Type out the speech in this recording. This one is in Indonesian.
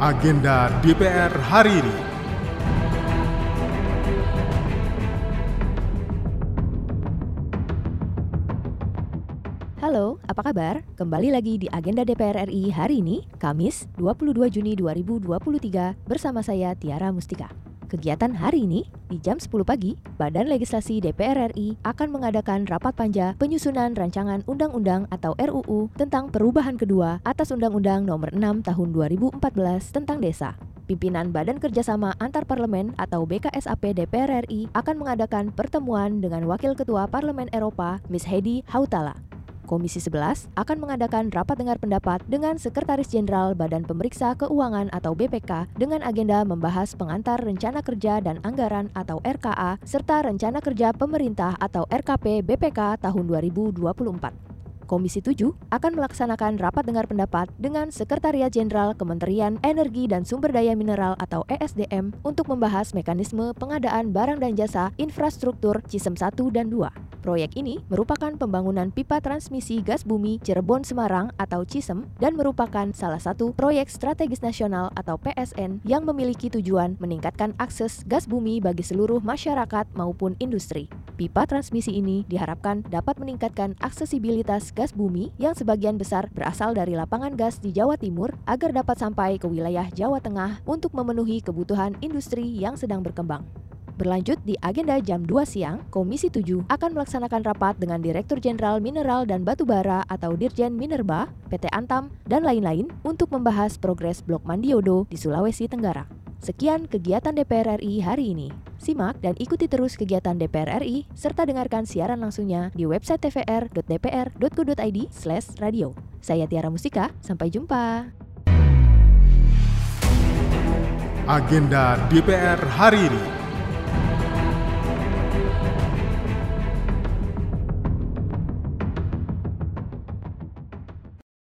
Agenda DPR hari ini. Halo, apa kabar? Kembali lagi di Agenda DPR RI hari ini, Kamis 22 Juni 2023 bersama saya Tiara Mustika. Kegiatan hari ini, di jam 10 pagi, Badan Legislasi DPR RI akan mengadakan rapat panja penyusunan rancangan undang-undang atau RUU tentang perubahan kedua atas Undang-Undang Nomor 6 Tahun 2014 tentang Desa. Pimpinan Badan Kerjasama Antar Parlemen atau BKSAP DPR RI akan mengadakan pertemuan dengan Wakil Ketua Parlemen Eropa, Miss Heidi Hautala. Komisi 11 akan mengadakan rapat dengar pendapat dengan Sekretaris Jenderal Badan Pemeriksa Keuangan atau BPK dengan agenda membahas pengantar Rencana Kerja dan Anggaran atau RKA serta Rencana Kerja Pemerintah atau RKP BPK tahun 2024. Komisi 7 akan melaksanakan rapat dengar pendapat dengan Sekretariat Jenderal Kementerian Energi dan Sumber Daya Mineral atau ESDM untuk membahas mekanisme pengadaan barang dan jasa infrastruktur Cisem 1 dan 2. Proyek ini merupakan pembangunan pipa transmisi gas bumi Cirebon Semarang atau CISEM dan merupakan salah satu proyek strategis nasional atau PSN yang memiliki tujuan meningkatkan akses gas bumi bagi seluruh masyarakat maupun industri. Pipa transmisi ini diharapkan dapat meningkatkan aksesibilitas gas bumi yang sebagian besar berasal dari lapangan gas di Jawa Timur agar dapat sampai ke wilayah Jawa Tengah untuk memenuhi kebutuhan industri yang sedang berkembang. Berlanjut di agenda jam 2 siang, Komisi 7 akan melaksanakan rapat dengan Direktur Jenderal Mineral dan Batubara atau Dirjen Minerba, PT Antam, dan lain-lain untuk membahas progres Blok Mandiodo di Sulawesi Tenggara. Sekian kegiatan DPR RI hari ini. Simak dan ikuti terus kegiatan DPR RI serta dengarkan siaran langsungnya di website tvr.dpr.go.id radio. Saya Tiara Mustika, sampai jumpa. Agenda DPR hari ini.